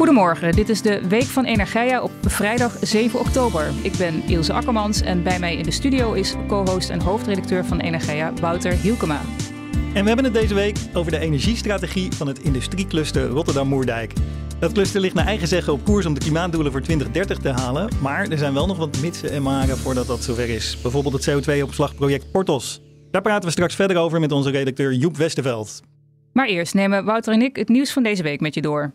Goedemorgen, dit is de Week van Energia op vrijdag 7 oktober. Ik ben Ilse Akkermans en bij mij in de studio is co-host en hoofdredacteur van Energia, Wouter Hielkema. En we hebben het deze week over de energiestrategie van het industriecluster Rotterdam-Moerdijk. Dat cluster ligt naar eigen zeggen op koers om de klimaatdoelen voor 2030 te halen. Maar er zijn wel nog wat mitsen en maren voordat dat zover is. Bijvoorbeeld het CO2-opslagproject Portos. Daar praten we straks verder over met onze redacteur Joep Westerveld. Maar eerst nemen Wouter en ik het nieuws van deze week met je door.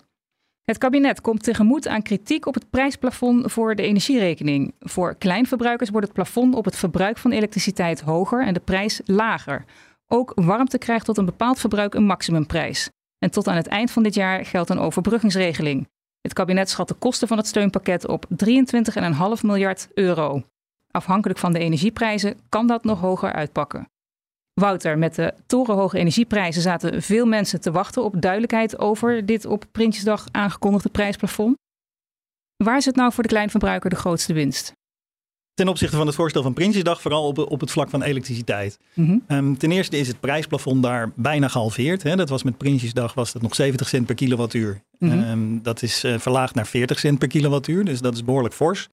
Het kabinet komt tegemoet aan kritiek op het prijsplafond voor de energierekening. Voor kleinverbruikers wordt het plafond op het verbruik van elektriciteit hoger en de prijs lager. Ook warmte krijgt tot een bepaald verbruik een maximumprijs. En tot aan het eind van dit jaar geldt een overbruggingsregeling. Het kabinet schat de kosten van het steunpakket op 23,5 miljard euro. Afhankelijk van de energieprijzen kan dat nog hoger uitpakken. Wouter, met de torenhoge energieprijzen zaten veel mensen te wachten op duidelijkheid over dit op Prinsjesdag aangekondigde prijsplafond. Waar is het nou voor de kleinverbruiker de grootste winst? Ten opzichte van het voorstel van Prinsjesdag, vooral op, op het vlak van elektriciteit. Mhm. Ehm, ten eerste is het prijsplafond daar bijna gehalveerd. Hè. Dat was met Prinsjesdag was dat nog 70 cent per kilowattuur. Mhm. Ehm, dat is eh, verlaagd naar 40 cent per kilowattuur, dus dat is behoorlijk fors.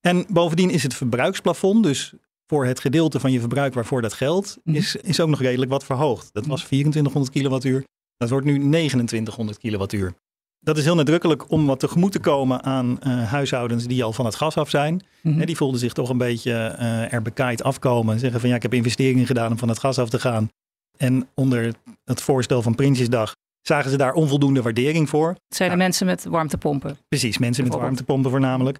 En bovendien is het verbruiksplafond, dus voor het gedeelte van je verbruik waarvoor dat geldt, Mhm. is, is ook nog redelijk wat verhoogd. Dat was 2400 kilowattuur, dat wordt nu 2900 kilowattuur. Dat is heel nadrukkelijk om wat tegemoet te komen aan eh, huishoudens die al van het gas af zijn. Mhm. Hè, die voelden zich toch een beetje eh er bekaaid afkomen. En zeggen van ja, ik heb investeringen gedaan om van het gas af te gaan. En onder het voorstel van Prinsjesdag zagen ze daar onvoldoende waardering voor. Het zijn de mensen met warmtepompen. Precies, mensen met warmtepompen voornamelijk.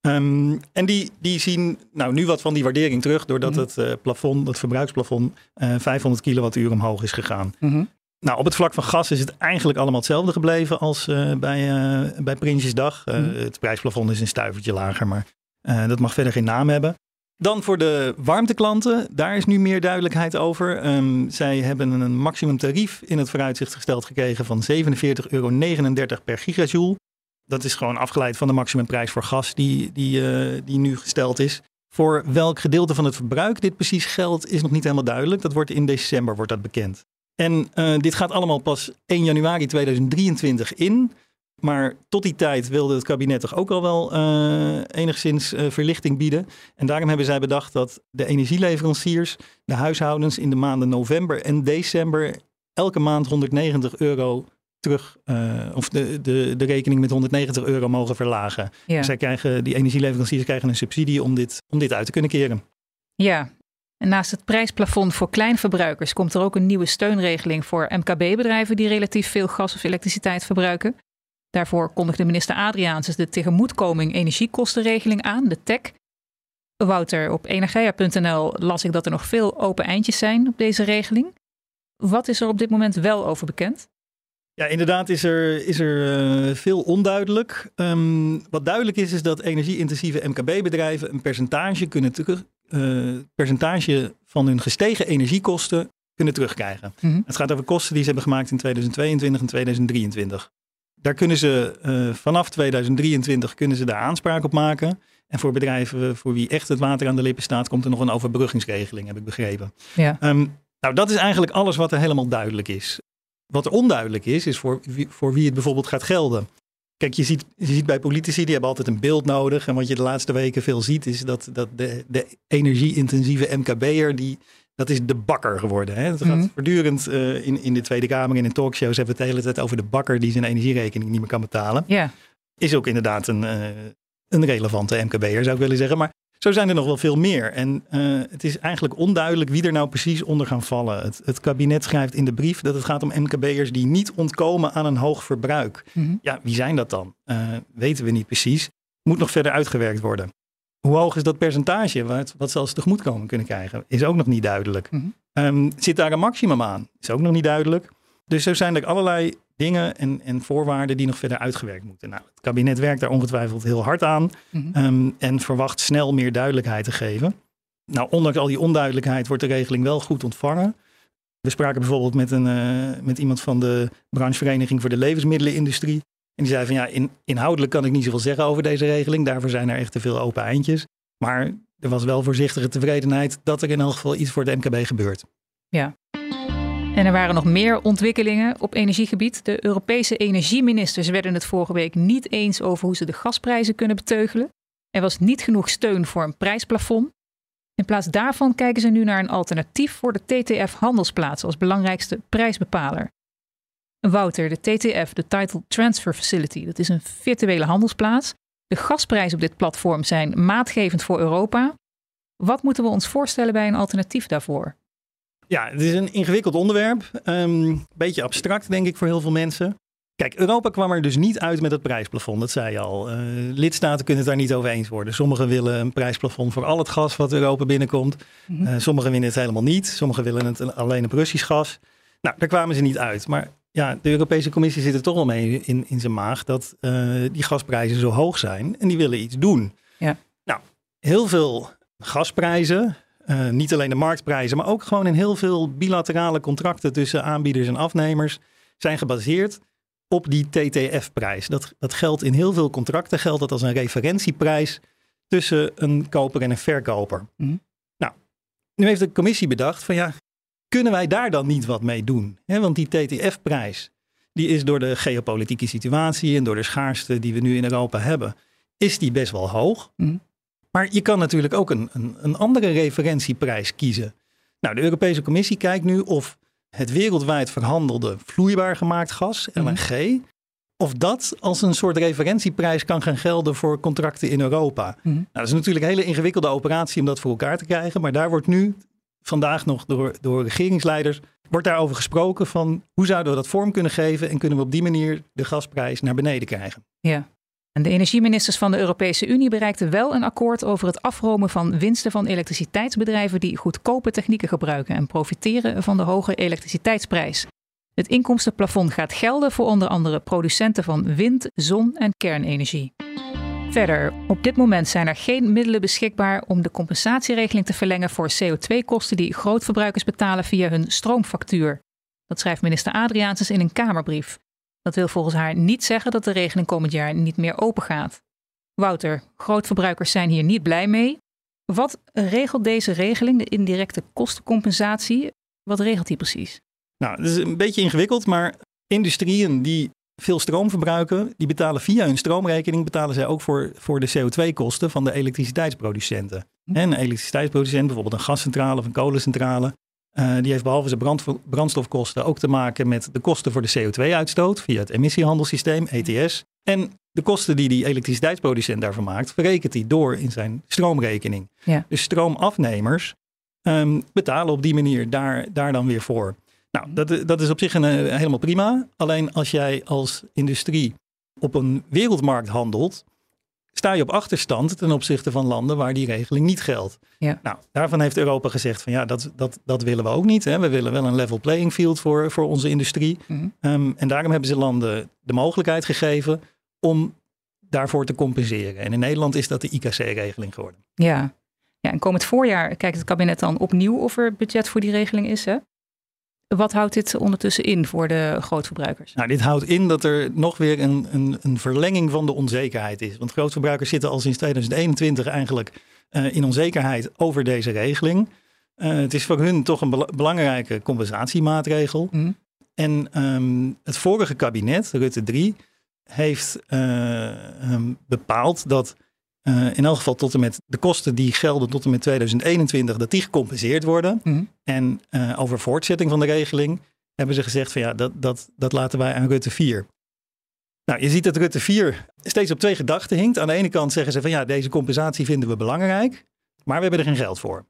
Ehm, en die, die zien nou nu wat van die waardering terug, doordat Mhm. het eh, plafond, het verbruiksplafond, eh 500 kilowattuur omhoog is gegaan. Mhm. Nou, op het vlak van gas is het eigenlijk allemaal hetzelfde gebleven als eh, bij, eh, bij Prinsjesdag. Eh, Mhm. Het prijsplafond is een stuivertje lager, maar eh, dat mag verder geen naam hebben. Dan voor de warmteklanten, daar is nu meer duidelijkheid over. Ehm, zij hebben een maximumtarief in het vooruitzicht gesteld gekregen van 47,39 euro per gigajoule. Dat is gewoon afgeleid van de maximumprijs voor gas die, die, eh, die nu gesteld is. Voor welk gedeelte van het verbruik dit precies geldt, is nog niet helemaal duidelijk. Dat wordt in december wordt dat bekend. En eh, dit gaat allemaal pas 1 januari 2023 in. Maar tot die tijd wilde het kabinet toch ook al wel eh, enigszins verlichting bieden. En daarom hebben zij bedacht dat de energieleveranciers, de huishoudens in de maanden november en december elke maand 190 euro terug, eh, of de, de, de rekening met 190 euro mogen verlagen. Ja. Zij krijgen, die energieleveranciers krijgen een subsidie om dit, om dit uit te kunnen keren. ja. En naast het prijsplafond voor kleinverbruikers komt er ook een nieuwe steunregeling voor MKB-bedrijven die relatief veel gas of elektriciteit verbruiken. Daarvoor kondigde minister Adriaanses de tegemoetkoming energiekostenregeling aan, de TEC. Wouter, op energia.nl las ik dat er nog veel open eindjes zijn op deze regeling. Wat is er op dit moment wel over bekend? Ja, inderdaad is er, is er eh, veel onduidelijk. Ehm, wat duidelijk is, is dat energie-intensieve MKB-bedrijven een percentage, kunnen terug, eh, percentage van hun gestegen energiekosten kunnen terugkrijgen. Mhm. Het gaat over kosten die ze hebben gemaakt in 2022 en 2023. Daar kunnen ze eh, vanaf 2023 kunnen ze daar aanspraak op maken. En voor bedrijven voor wie echt het water aan de lippen staat, komt er nog een overbruggingsregeling, heb ik begrepen. Ja. Ehm, nou, dat is eigenlijk alles wat er helemaal duidelijk is. Wat er onduidelijk is, is voor wie, voor wie het bijvoorbeeld gaat gelden. Kijk, je ziet, je ziet bij politici, die hebben altijd een beeld nodig. En wat je de laatste weken veel ziet, is dat, dat de, de energie-intensieve MKB'er, die, dat is de bakker geworden. Hè? Het gaat Mhm. voortdurend eh, in, in de Tweede Kamer en in talkshows hebben we het de hele tijd over de bakker die zijn energierekening niet meer kan betalen. Ja, Is ook inderdaad een, eh, een relevante MKB'er, zou ik willen zeggen. Maar zo zijn er nog wel veel meer. En eh, het is eigenlijk onduidelijk wie er nou precies onder gaan vallen. Het, het kabinet schrijft in de brief dat het gaat om MKB'ers die niet ontkomen aan een hoog verbruik. Mhm. Ja, wie zijn dat dan? Eh, weten we niet precies. Moet nog verder uitgewerkt worden. Hoe hoog is dat percentage wat, wat ze als tegemoetkomen kunnen krijgen? Is ook nog niet duidelijk. Mhm. Ehm, zit daar een maximum aan? Is ook nog niet duidelijk. Dus zo zijn er allerlei dingen en, en voorwaarden die nog verder uitgewerkt moeten. Nou, het kabinet werkt daar ongetwijfeld heel hard aan Mhm. ehm, en verwacht snel meer duidelijkheid te geven. Nou, ondanks al die onduidelijkheid wordt de regeling wel goed ontvangen. We spraken bijvoorbeeld met, een, uh, met iemand van de branchevereniging voor de levensmiddelenindustrie. En die zei van ja, in, inhoudelijk kan ik niet zoveel zeggen over deze regeling. Daarvoor zijn er echt te veel open eindjes. Maar er was wel voorzichtige tevredenheid dat er in elk geval iets voor het MKB gebeurt. Ja. En er waren nog meer ontwikkelingen op energiegebied. De Europese energieministers werden het vorige week niet eens over hoe ze de gasprijzen kunnen beteugelen. Er was niet genoeg steun voor een prijsplafond. In plaats daarvan kijken ze nu naar een alternatief voor de TTF-handelsplaats als belangrijkste prijsbepaler. Wouter, de TTF, de Title Transfer Facility, dat is een virtuele handelsplaats. De gasprijzen op dit platform zijn maatgevend voor Europa. Wat moeten we ons voorstellen bij een alternatief daarvoor? Ja, het is een ingewikkeld onderwerp. Een um, beetje abstract, denk ik, voor heel veel mensen. Kijk, Europa kwam er dus niet uit met het prijsplafond, dat zei je al. Uh, lidstaten kunnen het daar niet over eens worden. Sommigen willen een prijsplafond voor al het gas wat Europa binnenkomt. -hmm. uh, sommigen willen het helemaal niet. Sommigen willen het alleen op Russisch gas. Nou, daar kwamen ze niet uit. Maar ja, de Europese Commissie zit er toch wel mee in, in zijn maag dat uh, die gasprijzen zo hoog zijn en die willen iets doen. Ja. Nou, heel veel gasprijzen, uh, niet alleen de marktprijzen, maar ook gewoon in heel veel bilaterale contracten tussen aanbieders en afnemers zijn gebaseerd op die TTF-prijs. Dat, dat geldt in heel veel contracten, geldt dat als een referentieprijs tussen een koper en een verkoper. Mm. Nou, nu heeft de commissie bedacht van ja, kunnen wij daar dan niet wat mee doen? He, want die TTF-prijs, die is door de geopolitieke situatie en door de schaarste die we nu in Europa hebben, is die best wel hoog. Mm. Maar je kan natuurlijk ook een, een, een andere referentieprijs kiezen. Nou, de Europese Commissie kijkt nu of het wereldwijd verhandelde vloeibaar gemaakt gas, LNG, of dat als een soort referentieprijs kan gaan gelden voor contracten in Europa. Mm. Nou, dat is natuurlijk een hele ingewikkelde operatie om dat voor elkaar te krijgen, maar daar wordt nu vandaag nog door, door regeringsleiders wordt daarover gesproken van hoe zouden we dat vorm kunnen geven en kunnen we op die manier de gasprijs naar beneden krijgen. Ja. De energieministers van de Europese Unie bereikten wel een akkoord over het afromen van winsten van elektriciteitsbedrijven die goedkope technieken gebruiken en profiteren van de hoge elektriciteitsprijs. Het inkomstenplafond gaat gelden voor onder andere producenten van wind, zon en kernenergie. Verder, op dit moment zijn er geen middelen beschikbaar om de compensatieregeling te verlengen voor CO2-kosten die grootverbruikers betalen via hun stroomfactuur. Dat schrijft minister Adriaansens in een Kamerbrief. Dat wil volgens haar niet zeggen dat de regeling komend jaar niet meer open gaat. Wouter, grootverbruikers zijn hier niet blij mee. Wat regelt deze regeling, de indirecte kostencompensatie? Wat regelt die precies? Nou, dat is een beetje ingewikkeld, maar industrieën die veel stroom verbruiken, die betalen via hun stroomrekening betalen zij ook voor, voor de CO2-kosten van de elektriciteitsproducenten. En een elektriciteitsproducent, bijvoorbeeld een gascentrale of een kolencentrale, uh, die heeft behalve zijn brand, brandstofkosten ook te maken met de kosten voor de CO2-uitstoot via het emissiehandelssysteem, ETS. En de kosten die die elektriciteitsproducent daarvan maakt, verrekent hij door in zijn stroomrekening. Ja. Dus stroomafnemers um, betalen op die manier daar, daar dan weer voor. Nou, dat, dat is op zich een, helemaal prima. Alleen als jij als industrie op een wereldmarkt handelt, sta je op achterstand ten opzichte van landen waar die regeling niet geldt. Ja. Nou, daarvan heeft Europa gezegd van ja, dat, dat, dat willen we ook niet. Hè. We willen wel een level playing field voor, voor onze industrie. Mm. Um, en daarom hebben ze landen de mogelijkheid gegeven om daarvoor te compenseren. En in Nederland is dat de IKC-regeling geworden. Ja. ja, en komend voorjaar kijkt het kabinet dan opnieuw of er budget voor die regeling is. Hè? Wat houdt dit ondertussen in voor de grootverbruikers? Nou, dit houdt in dat er nog weer een, een, een verlenging van de onzekerheid is. Want grootverbruikers zitten al sinds 2021 eigenlijk uh, in onzekerheid over deze regeling. Uh, het is voor hun toch een be belangrijke compensatiemaatregel. Mm. En um, het vorige kabinet, Rutte 3, heeft uh, um, bepaald dat in elk geval tot en met de kosten die gelden tot en met 2021, dat die gecompenseerd worden. Mm. En uh, over voortzetting van de regeling hebben ze gezegd van ja, dat, dat, dat laten wij aan Rutte 4. Nou, je ziet dat Rutte 4 steeds op twee gedachten hinkt. Aan de ene kant zeggen ze van ja, deze compensatie vinden we belangrijk, maar we hebben er geen geld voor.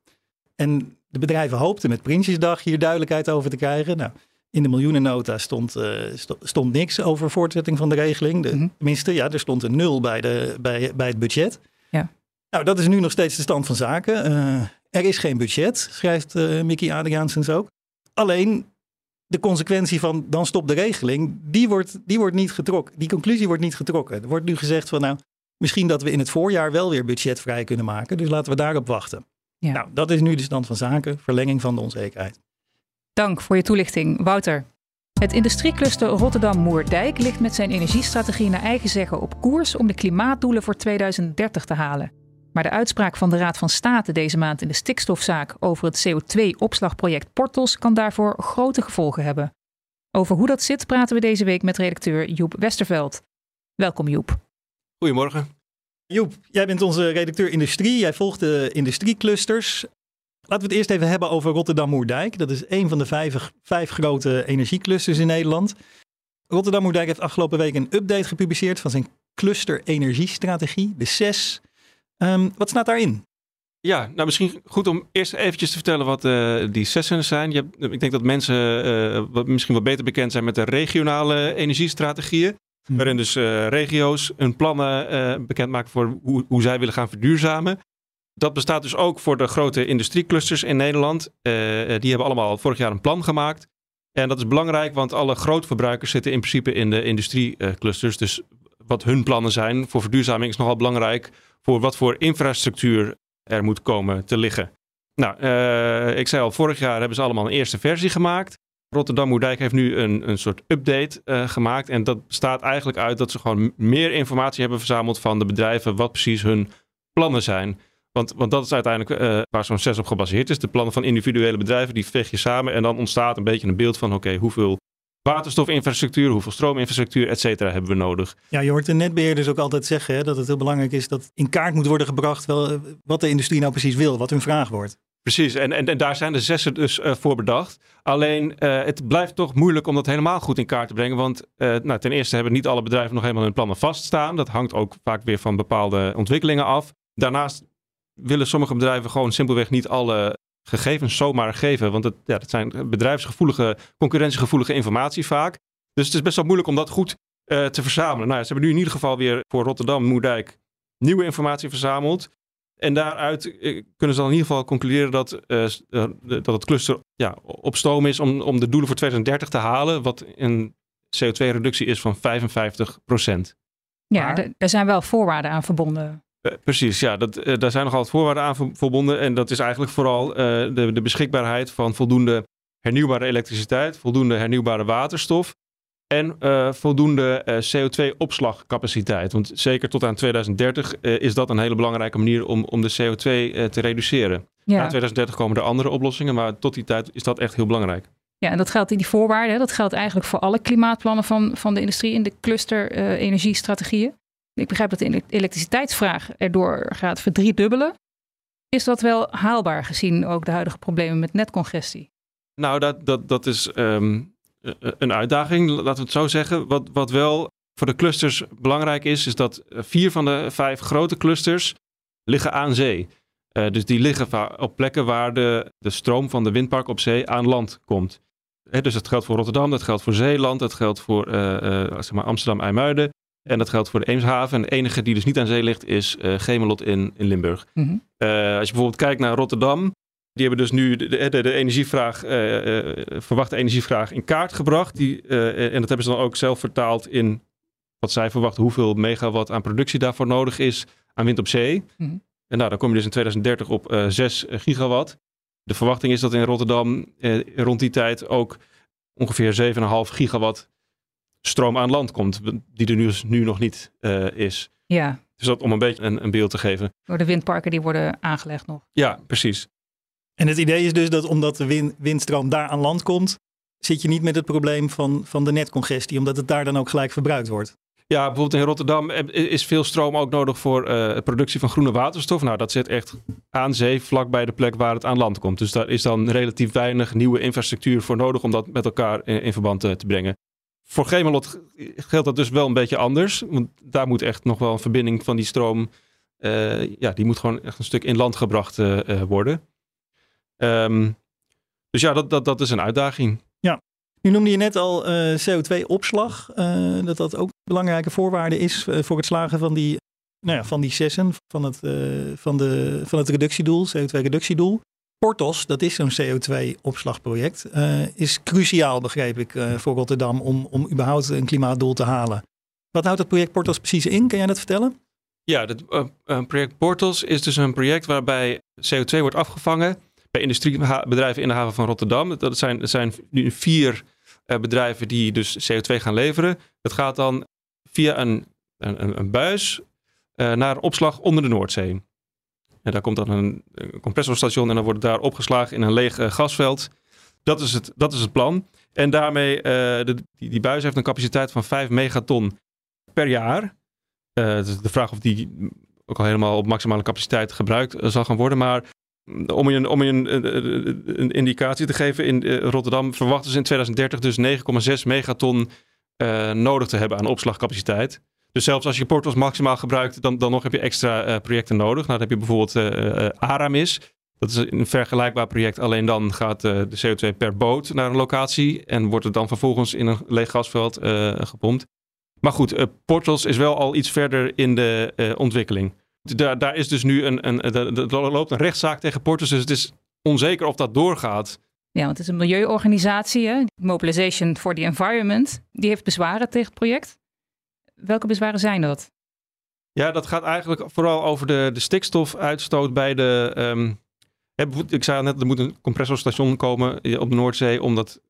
En de bedrijven hoopten met Prinsjesdag hier duidelijkheid over te krijgen. Nou, in de miljoenennota stond, uh, stond niks over voortzetting van de regeling. De. Tenminste, ja, er stond een nul bij, de, bij, bij het budget. Ja. Nou, dat is nu nog steeds de stand van zaken. Uh, er is geen budget, schrijft uh, Mickey Adriaansens ook. Alleen de consequentie van dan stopt de regeling, die wordt, die wordt niet getrokken. Die conclusie wordt niet getrokken. Er wordt nu gezegd van nou, misschien dat we in het voorjaar wel weer budgetvrij kunnen maken. Dus laten we daarop wachten. Ja. Nou, dat is nu de stand van zaken, verlenging van de onzekerheid. Dank voor je toelichting, Wouter. Het industriecluster Rotterdam-Moerdijk ligt met zijn energiestrategie naar eigen zeggen op koers om de klimaatdoelen voor 2030 te halen. Maar de uitspraak van de Raad van State deze maand in de stikstofzaak over het CO2-opslagproject Portos kan daarvoor grote gevolgen hebben. Over hoe dat zit praten we deze week met redacteur Joep Westerveld. Welkom Joep. Goedemorgen. Joep, jij bent onze redacteur industrie. Jij volgt de industrieclusters. Laten we het eerst even hebben over Rotterdam-Moerdijk. Dat is een van de vijf, vijf grote energieclusters in Nederland. Rotterdam-Moerdijk heeft afgelopen week een update gepubliceerd van zijn cluster energiestrategie, de CES. Um, wat staat daarin? Ja, nou misschien goed om eerst eventjes te vertellen wat uh, die sessen zijn. Je hebt, ik denk dat mensen uh, wat, misschien wat beter bekend zijn met de regionale energiestrategieën. Hm. Waarin dus uh, regio's hun plannen bekendmaken voor hoe, hoe zij willen gaan verduurzamen. Dat bestaat dus ook voor de grote industrieclusters in Nederland. die hebben allemaal vorig jaar een plan gemaakt. En dat is belangrijk, want alle grootverbruikers zitten in principe in de industrieclusters. Dus wat hun plannen zijn voor verduurzaming is nogal belangrijk voor wat voor infrastructuur er moet komen te liggen. Nou, uh, ik zei al, vorig jaar hebben ze allemaal een eerste versie gemaakt. Rotterdam Moerdijk heeft nu een, een soort update uh, gemaakt. En dat bestaat eigenlijk uit dat ze gewoon meer informatie hebben verzameld van de bedrijven, wat precies hun plannen zijn. Want, want dat is uiteindelijk uh, waar zo'n 6 op gebaseerd is. De plannen van individuele bedrijven, die veeg je samen. En dan ontstaat een beetje een beeld van, oké, hoeveel waterstofinfrastructuur, hoeveel stroominfrastructuur, et cetera, hebben we nodig. Ja, je hoort de netbeheerders ook altijd zeggen hè, dat het heel belangrijk is dat in kaart moet worden gebracht wel, eh, wat de industrie nou precies wil, wat hun vraag wordt. Precies, en, en, en daar zijn de zessen dus uh, voor bedacht. Alleen uh, het blijft toch moeilijk om dat helemaal goed in kaart te brengen. Want uh, nou, ten eerste hebben niet alle bedrijven nog helemaal hun plannen vaststaan. Dat hangt ook vaak weer van bepaalde ontwikkelingen af. Daarnaast willen sommige bedrijven gewoon simpelweg niet alle gegevens zomaar geven. Want het, ja, dat zijn bedrijfsgevoelige, concurrentiegevoelige informatie vaak. Dus het is best wel moeilijk om dat goed uh, te verzamelen. Nou, ze hebben nu in ieder geval weer voor Rotterdam, Moerdijk, nieuwe informatie verzameld. En daaruit uh, kunnen ze dan in ieder geval concluderen dat, uh, dat het cluster ja, op stoom is om, om de doelen voor 2030 te halen. Wat een CO2-reductie is van 55 procent. Ja, maar... er zijn wel voorwaarden aan verbonden. Uh, precies, ja. Dat, uh, daar zijn nogal wat voorwaarden aan verbonden. En dat is eigenlijk vooral uh, de, de, beschikbaarheid van voldoende hernieuwbare elektriciteit, voldoende hernieuwbare waterstof en voldoende CO2-opslagcapaciteit. Want zeker tot aan 2030 is dat een hele belangrijke manier om, om de CO2 te reduceren. Ja. Na 2030 komen er andere oplossingen, maar tot die tijd is dat echt heel belangrijk. Ja, en dat geldt in die voorwaarden. Dat geldt eigenlijk voor alle klimaatplannen van, van de industrie in de cluster energiestrategieën. Ik begrijp dat de elektriciteitsvraag erdoor gaat verdriedubbelen. Is dat wel haalbaar gezien ook de huidige problemen met netcongestie? Nou, dat, dat, dat is um, een uitdaging, laten we het zo zeggen. Wat, wat wel voor de clusters belangrijk is, is dat vier van de vijf grote clusters liggen aan zee. Uh, dus die liggen op plekken waar de, de stroom van de windpark op zee aan land komt. Dus dat geldt voor Rotterdam, dat geldt voor Zeeland, dat geldt voor zeg maar Amsterdam-IJmuiden. En dat geldt voor de Eemshaven. En de enige die dus niet aan zee ligt is uh, Gemelot in, in Limburg. Mm -hmm. uh, als je bijvoorbeeld kijkt naar Rotterdam. Die hebben dus nu de, de, de energievraag, uh, verwachte energievraag in kaart gebracht. Die, en dat hebben ze dan ook zelf vertaald in wat zij verwachten hoeveel megawatt aan productie daarvoor nodig is aan wind op zee. Mm -hmm. En nou, dan kom je dus in 2030 op 6 gigawatt. De verwachting is dat in Rotterdam rond die tijd ook ongeveer 7,5 gigawatt stroom aan land komt, die er nu, dus nu nog niet uh, is. Ja. Dus dat om een beetje een, een, beeld te geven. Door de windparken die worden aangelegd nog. Ja, precies. En het idee is dus dat omdat de wind, windstroom daar aan land komt, zit je niet met het probleem van, van de netcongestie, omdat het daar dan ook gelijk verbruikt wordt. Ja, bijvoorbeeld in Rotterdam is veel stroom ook nodig voor uh, productie van groene waterstof. Nou, dat zit echt aan zee, vlak bij de plek waar het aan land komt. Dus daar is dan relatief weinig nieuwe infrastructuur voor nodig om dat met elkaar in, in verband te, te brengen. Voor Gemelot geldt dat dus wel een beetje anders. Want daar moet echt nog wel een verbinding van die stroom. Uh, ja, die moet gewoon echt een stuk in land gebracht uh, uh, worden. Um, dus ja, dat, dat, dat is een uitdaging. Ja, nu noemde je net al CO2-opslag. dat dat ook een belangrijke voorwaarde is voor het slagen van die, nou ja, van die sessen, van het, van de, van het reductiedoel, CO2-reductiedoel. Portos, dat is zo'n CO2-opslagproject, uh, is cruciaal, begreep ik, uh, voor Rotterdam om, om überhaupt een klimaatdoel te halen. Wat houdt het project Portos precies in? Kan jij dat vertellen? Ja, het uh, project Portos is dus een project waarbij CO2 wordt afgevangen bij industriebedrijven in de haven van Rotterdam. Dat zijn, dat zijn nu vier bedrijven die dus CO2 gaan leveren. Dat gaat dan via een, een, een buis naar opslag onder de Noordzee. En daar komt dan een, compressorstation en dan wordt het daar opgeslagen in een leeg uh, gasveld. Dat is het, dat is het plan. En daarmee, de, die, die buis heeft een capaciteit van 5 megaton per jaar. dus de vraag of die ook al helemaal op maximale capaciteit gebruikt zal gaan worden. Maar om je, een, om je een, indicatie te geven, in Rotterdam verwachten ze in 2030 dus 9,6 megaton nodig te hebben aan opslagcapaciteit. Dus zelfs als je portals maximaal gebruikt, dan, dan nog heb je extra uh, projecten nodig. Nou, dan heb je bijvoorbeeld uh, Aramis. Dat is een vergelijkbaar project, alleen dan gaat de CO2 per boot naar een locatie en wordt het dan vervolgens in een leeg gasveld gepompt. Maar goed, Portals is wel al iets verder in de ontwikkeling. Daar, daar is dus nu een, een, er loopt een rechtszaak tegen Portals, dus het is onzeker of dat doorgaat. Ja, want het is een milieuorganisatie, hè? Mobilization for the Environment. Die heeft bezwaren tegen het project. Welke bezwaren zijn dat? Ja, dat gaat eigenlijk vooral over de, de stikstofuitstoot bij de. Um, ik zei net, er moet een compressorstation komen eh, op de Noordzee om dat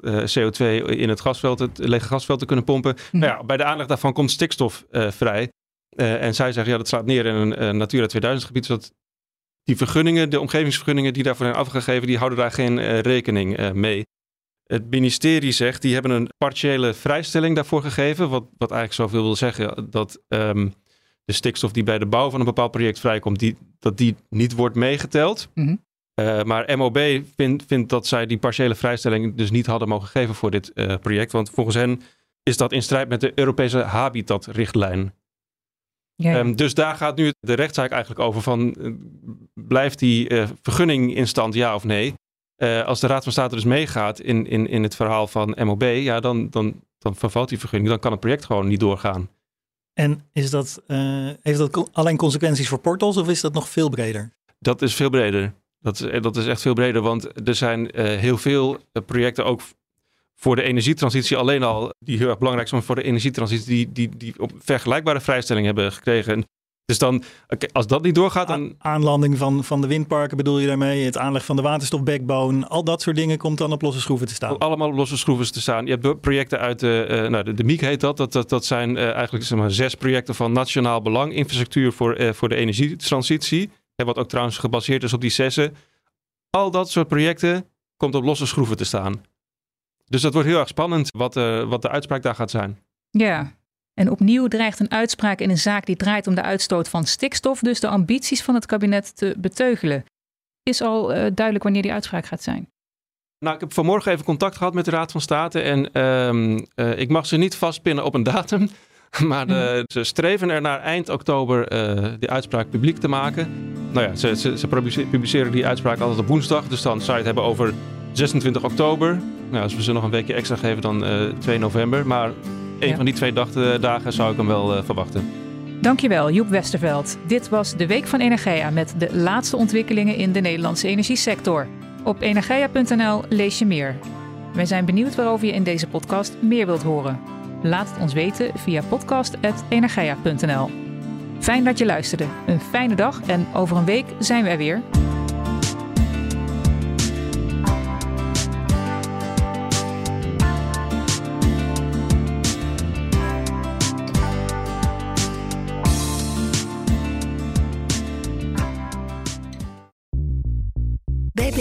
uh, CO2 in het gasveld, het lege gasveld te kunnen pompen. Mm. Nou ja, bij de aanleg daarvan komt stikstof uh, vrij. Uh, en zij zeggen, ja, dat slaat neer in een Natura 2000 gebied, zodat die vergunningen, de omgevingsvergunningen die daarvoor zijn afgegeven, die houden daar geen rekening mee. Het ministerie zegt, die hebben een partiële vrijstelling daarvoor gegeven. Wat, wat eigenlijk zoveel wil zeggen dat um, de stikstof die bij de bouw van een bepaald project vrijkomt, die, dat die niet wordt meegeteld. Mm -hmm. uh, maar MOB vindt, vindt dat zij die partiële vrijstelling dus niet hadden mogen geven voor dit project. Want volgens hen is dat in strijd met de Europese habitatrichtlijn. Ja, um, dus daar gaat nu de rechtszaak eigenlijk over van uh, blijft die uh, vergunning in stand ja of nee? Uh, als de Raad van State dus meegaat in, in, in het verhaal van MOB, ja, dan, dan, dan vervalt die vergunning. Dan kan het project gewoon niet doorgaan. En is dat, heeft dat alleen consequenties voor portals of is dat nog veel breder? Dat is veel breder. Dat is, dat is echt veel breder, want er zijn heel veel projecten ook voor de energietransitie alleen al, die heel erg belangrijk zijn voor de energietransitie, die, die, die op vergelijkbare vrijstelling hebben gekregen. Dus dan, als dat niet doorgaat, dan... Aanlanding van, van de windparken bedoel je daarmee? Het aanleg van de waterstofbackbone, al dat soort dingen komt dan op losse schroeven te staan? Allemaal op losse schroeven te staan. Je hebt projecten uit de, uh, nou, de, de MIEK heet dat. Dat, dat, dat zijn uh, eigenlijk zeg maar, zes projecten van nationaal belang. Infrastructuur voor, uh, voor de energietransitie. wat ook trouwens gebaseerd is op die zessen. Al dat soort projecten komt op losse schroeven te staan. Dus dat wordt heel erg spannend wat, uh, wat de uitspraak daar gaat zijn. Ja, en opnieuw dreigt een uitspraak in een zaak die draait om de uitstoot van stikstof, dus de ambities van het kabinet te beteugelen. Is al uh, duidelijk wanneer die uitspraak gaat zijn? Nou, ik heb vanmorgen even contact gehad met de Raad van State en uh, uh, ik mag ze niet vastpinnen op een datum. Maar de, mhm. ze streven er naar eind oktober die uitspraak publiek te maken. Nou ja, ze, ze, ze publiceren die uitspraak altijd op woensdag. Dus dan zou je het hebben over 26 oktober. Nou, als we ze nog een weekje extra geven, dan uh, eh, 2 november. Maar een ja. van die twee dagen zou ik hem wel uh, verwachten. Dankjewel, Joep Westerveld. Dit was de Week van Energia met de laatste ontwikkelingen in de Nederlandse energiesector. Op energia.nl lees je meer. Wij zijn benieuwd waarover je in deze podcast meer wilt horen. Laat het ons weten via podcast.energia.nl. Fijn dat je luisterde. Een fijne dag en over een week zijn we er weer.